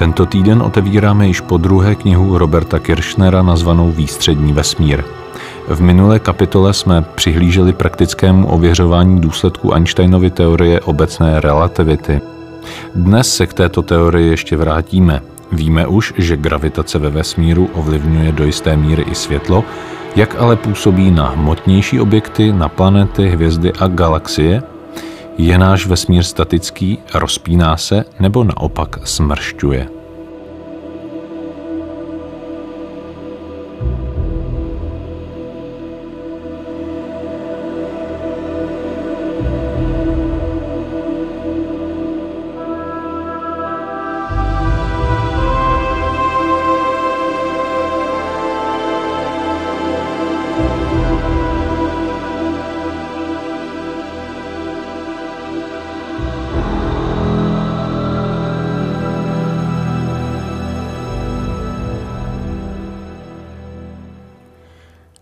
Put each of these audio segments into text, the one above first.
Tento týden otevíráme již po druhé knihu Roberta Kirchnera nazvanou Výstřední vesmír. V minulé kapitole jsme přihlíželi praktickému ověřování důsledků Einsteinovy teorie obecné relativity. Dnes se k této teorii ještě vrátíme. Víme už, že gravitace ve vesmíru ovlivňuje do jisté míry i světlo, jak ale působí na hmotnější objekty, na planety, hvězdy a galaxie? Je náš vesmír statický, rozpíná se nebo naopak smršťuje?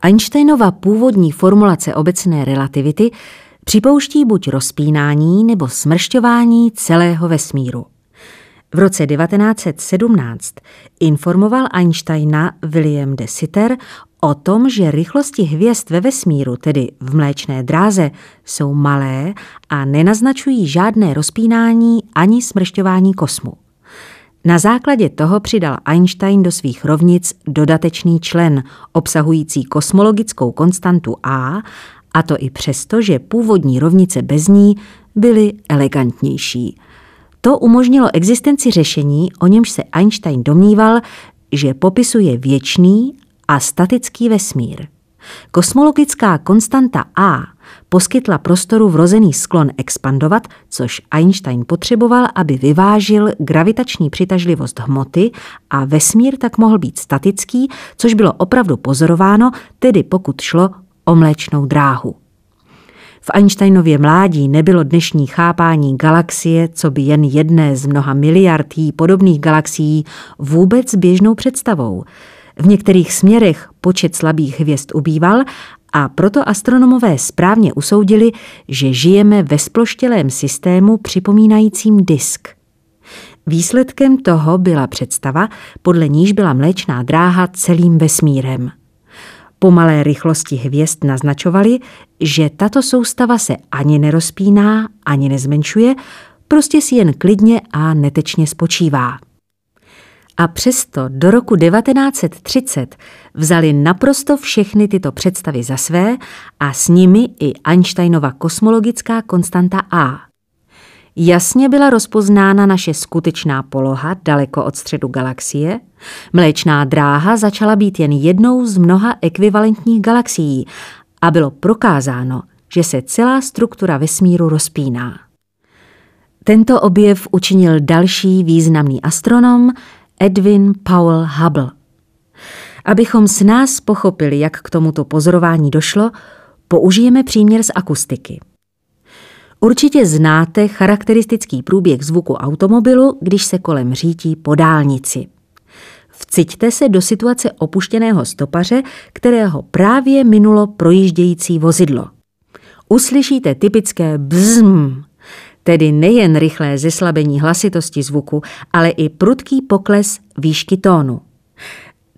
Einsteinova původní formulace obecné relativity připouští buď rozpínání nebo smršťování celého vesmíru. V roce 1917 informoval Einsteina William de Sitter o tom, že rychlosti hvězd ve vesmíru, tedy v mléčné dráze, jsou malé a nenaznačují žádné rozpínání ani smršťování kosmu. Na základě toho přidal Einstein do svých rovnic dodatečný člen obsahující kosmologickou konstantu A, a to i přesto, že původní rovnice bez ní byly elegantnější. To umožnilo existenci řešení, o němž se Einstein domníval, že popisuje věčný a statický vesmír. Kosmologická konstanta A poskytla prostoru vrozený sklon expandovat, což Einstein potřeboval, aby vyvážil gravitační přitažlivost hmoty a vesmír tak mohl být statický, což bylo opravdu pozorováno, tedy pokud šlo o mléčnou dráhu. V Einsteinově mládí nebylo dnešní chápání galaxie, co by jen jedné z mnoha miliard podobných galaxií, vůbec běžnou představou. V některých směrech počet slabých hvězd ubýval a proto astronomové správně usoudili, že žijeme ve sploštělém systému připomínajícím disk. Výsledkem toho byla představa, podle níž byla mléčná dráha celým vesmírem. Pomalé rychlosti hvězd naznačovaly, že tato soustava se ani nerozpíná, ani nezmenšuje, prostě si jen klidně a netečně spočívá. A přesto do roku 1930 vzali naprosto všechny tyto představy za své a s nimi i Einsteinova kosmologická konstanta A. Jasně byla rozpoznána naše skutečná poloha daleko od středu galaxie. Mléčná dráha začala být jen jednou z mnoha ekvivalentních galaxií a bylo prokázáno, že se celá struktura vesmíru rozpíná. Tento objev učinil další významný astronom Edwin Powell Hubble. Abychom s nás pochopili, jak k tomuto pozorování došlo, použijeme příměr z akustiky. Určitě znáte charakteristický průběh zvuku automobilu, když se kolem řítí po dálnici. Vciťte se do situace opuštěného stopaře, kterého právě minulo projíždějící vozidlo. Uslyšíte typické bzm, tedy nejen rychlé zeslabení hlasitosti zvuku, ale i prudký pokles výšky tónu.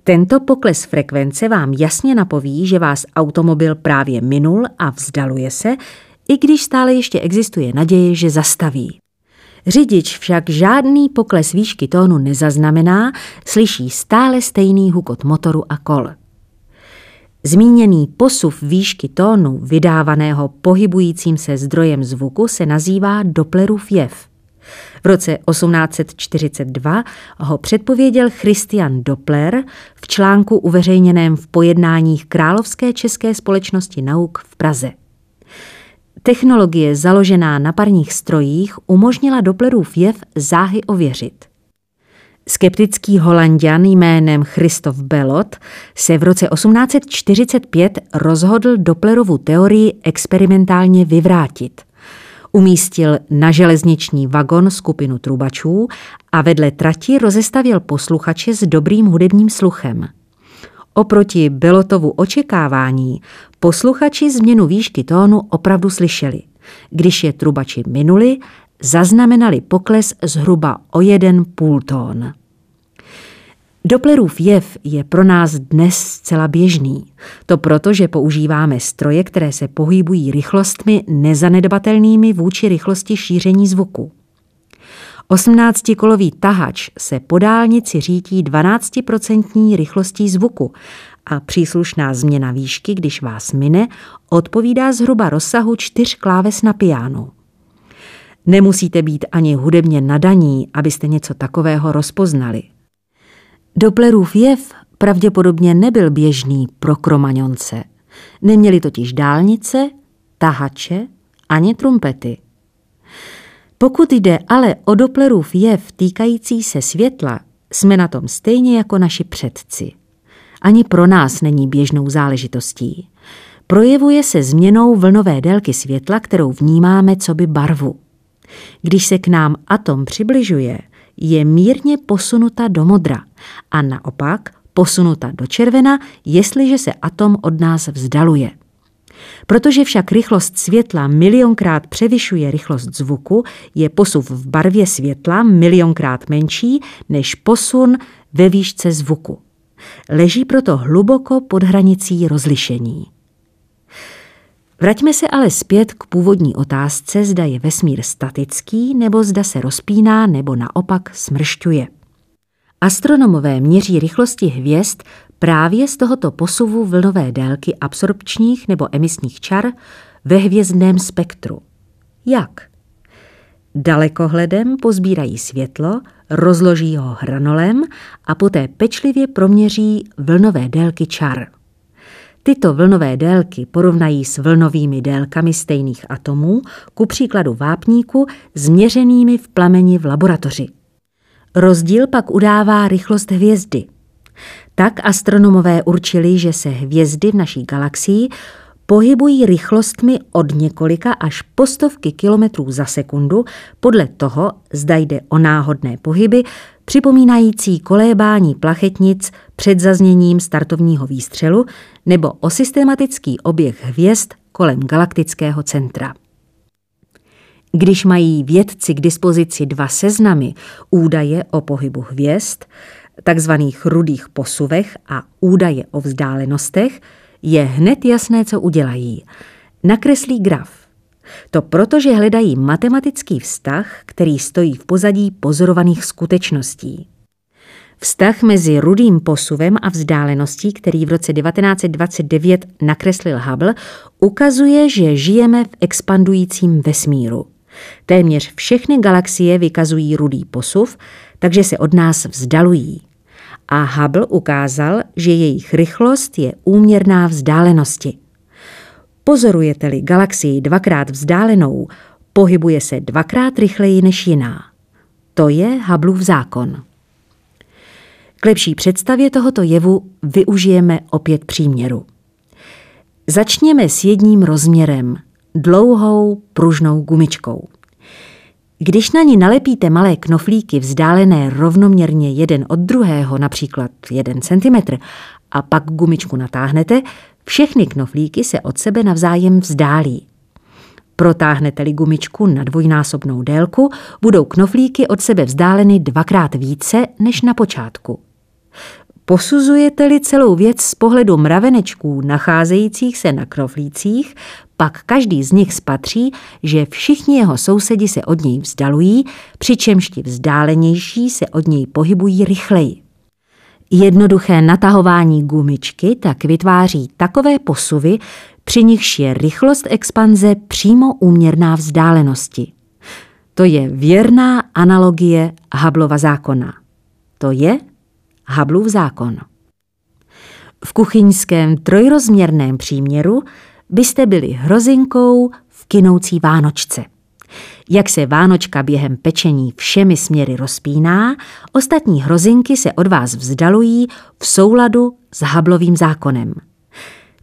Tento pokles frekvence vám jasně napoví, že vás automobil právě minul a vzdaluje se, i když stále ještě existuje naděje, že zastaví. Řidič však žádný pokles výšky tónu nezaznamená, slyší stále stejný hukot motoru a kol. Zmíněný posuv výšky tónu vydávaného pohybujícím se zdrojem zvuku se nazývá Dopplerův jev. V roce 1842 ho předpověděl Christian Doppler v článku uveřejněném v pojednáních Královské české společnosti nauk v Praze. Technologie založená na parních strojích umožnila Dopplerův jev záhy ověřit. Skeptický holanděn jménem Christoph Belot se v roce 1845 rozhodl Dopplerovu teorii experimentálně vyvrátit. Umístil na železniční vagon skupinu trubačů a vedle trati rozestavil posluchače s dobrým hudebním sluchem. Oproti Belotovu očekávání posluchači změnu výšky tónu opravdu slyšeli. Když je trubači minuli, zaznamenali pokles zhruba o jeden půl tón. Dopplerův jev je pro nás dnes zcela běžný. To proto, že používáme stroje, které se pohybují rychlostmi nezanedbatelnými vůči rychlosti šíření zvuku. 18-kolový tahač se po dálnici řítí 12% rychlostí zvuku a příslušná změna výšky, když vás mine, odpovídá zhruba rozsahu čtyř kláves na pianu. Nemusíte být ani hudebně nadaní, abyste něco takového rozpoznali. Dopplerův jev pravděpodobně nebyl běžný pro kromaňonce. Neměli totiž dálnice, tahače ani trumpety. Pokud jde ale o Dopplerův jev týkající se světla, jsme na tom stejně jako naši předci. Ani pro nás není běžnou záležitostí. Projevuje se změnou vlnové délky světla, kterou vnímáme co by barvu. Když se k nám atom přibližuje, je mírně posunuta do modra a naopak posunuta do červena, jestliže se atom od nás vzdaluje. Protože však rychlost světla milionkrát převyšuje rychlost zvuku, je posuv v barvě světla milionkrát menší než posun ve výšce zvuku. Leží proto hluboko pod hranicí rozlišení. Vraťme se ale zpět k původní otázce, zda je vesmír statický, nebo zda se rozpíná, nebo naopak smršťuje. Astronomové měří rychlosti hvězd právě z tohoto posuvu vlnové délky absorpčních nebo emisních čar ve hvězdném spektru. Jak? Dalekohledem pozbírají světlo, rozloží ho hranolem a poté pečlivě proměří vlnové délky čar. Tyto vlnové délky porovnají s vlnovými délkami stejných atomů, ku příkladu vápníku, změřenými v plameni v laboratoři. Rozdíl pak udává rychlost hvězdy. Tak astronomové určili, že se hvězdy v naší galaxii pohybují rychlostmi od několika až po stovky kilometrů za sekundu podle toho, zda jde o náhodné pohyby, připomínající kolébání plachetnic před zazněním startovního výstřelu nebo o systematický oběh hvězd kolem galaktického centra. Když mají vědci k dispozici dva seznamy údaje o pohybu hvězd, takzvaných rudých posuvech a údaje o vzdálenostech, je hned jasné, co udělají. Nakreslí graf. To proto, že hledají matematický vztah, který stojí v pozadí pozorovaných skutečností. Vztah mezi rudým posuvem a vzdáleností, který v roce 1929 nakreslil Hubble, ukazuje, že žijeme v expandujícím vesmíru. Téměř všechny galaxie vykazují rudý posuv, takže se od nás vzdalují. A Hubble ukázal, že jejich rychlost je úměrná vzdálenosti. Pozorujete-li galaxii dvakrát vzdálenou, pohybuje se dvakrát rychleji než jiná. To je Hubbleův zákon. K lepší představě tohoto jevu využijeme opět příměru. Začněme s jedním rozměrem, dlouhou pružnou gumičkou. Když na ní nalepíte malé knoflíky vzdálené rovnoměrně jeden od druhého, například 1 cm, a pak gumičku natáhnete, všechny knoflíky se od sebe navzájem vzdálí. Protáhnete-li gumičku na dvojnásobnou délku, budou knoflíky od sebe vzdáleny dvakrát více než na počátku. Posuzujete-li celou věc z pohledu mravenečků nacházejících se na knoflících, pak každý z nich spatří, že všichni jeho sousedi se od něj vzdalují, přičemž ti vzdálenější se od něj pohybují rychleji. Jednoduché natahování gumičky tak vytváří takové posuvy, při nichž je rychlost expanze přímo úměrná vzdálenosti. To je věrná analogie Hubbleova zákona. To je Hubbleův zákon. V kuchyňském trojrozměrném příměru byste byli hrozinkou v kinoucí Vánočce. Jak se Vánočka během pečení všemi směry rozpíná, ostatní hrozinky se od vás vzdalují v souladu s Hablovým zákonem.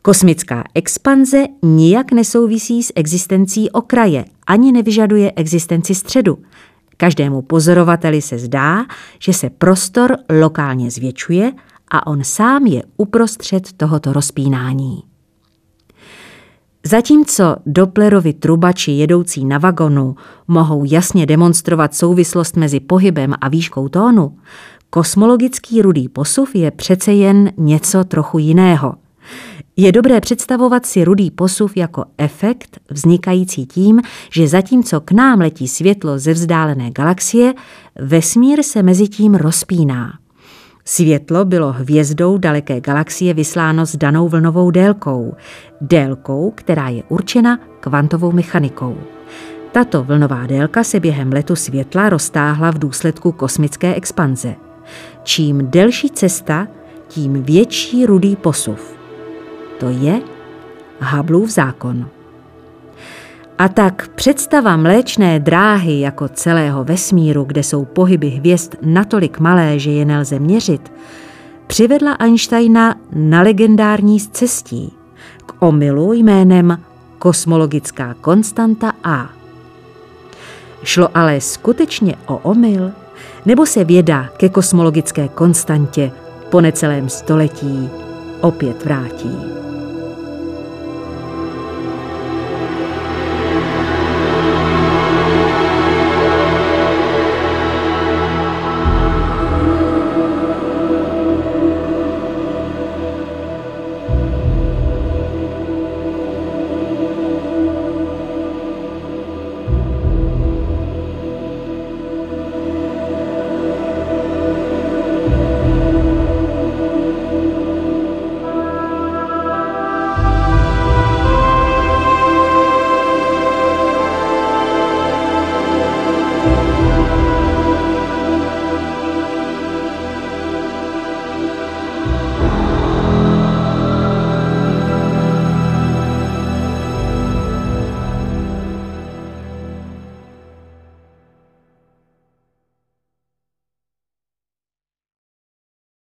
Kosmická expanze nijak nesouvisí s existencí okraje, ani nevyžaduje existenci středu. Každému pozorovateli se zdá, že se prostor lokálně zvětšuje a on sám je uprostřed tohoto rozpínání. Zatímco Dopplerovi trubači jedoucí na vagonu mohou jasně demonstrovat souvislost mezi pohybem a výškou tónu, Kosmologický rudý posuv je přece jen něco trochu jiného. Je dobré představovat si rudý posuv jako efekt vznikající tím, že zatímco k nám letí světlo ze vzdálené galaxie, vesmír se mezi tím rozpíná. Světlo bylo hvězdou daleké galaxie vysláno s danou vlnovou délkou, délkou, která je určena kvantovou mechanikou. Tato vlnová délka se během letu světla roztáhla v důsledku kosmické expanze. Čím delší cesta, tím větší rudý posuv. To je Hubbleův zákon. A tak představa mléčné dráhy jako celého vesmíru, kde jsou pohyby hvězd natolik malé, že je nelze měřit, přivedla Einsteina na legendární cestí k omylu jménem kosmologická konstanta A. Šlo ale skutečně o omyl, nebo se věda ke kosmologické konstantě po necelém století opět vrátí?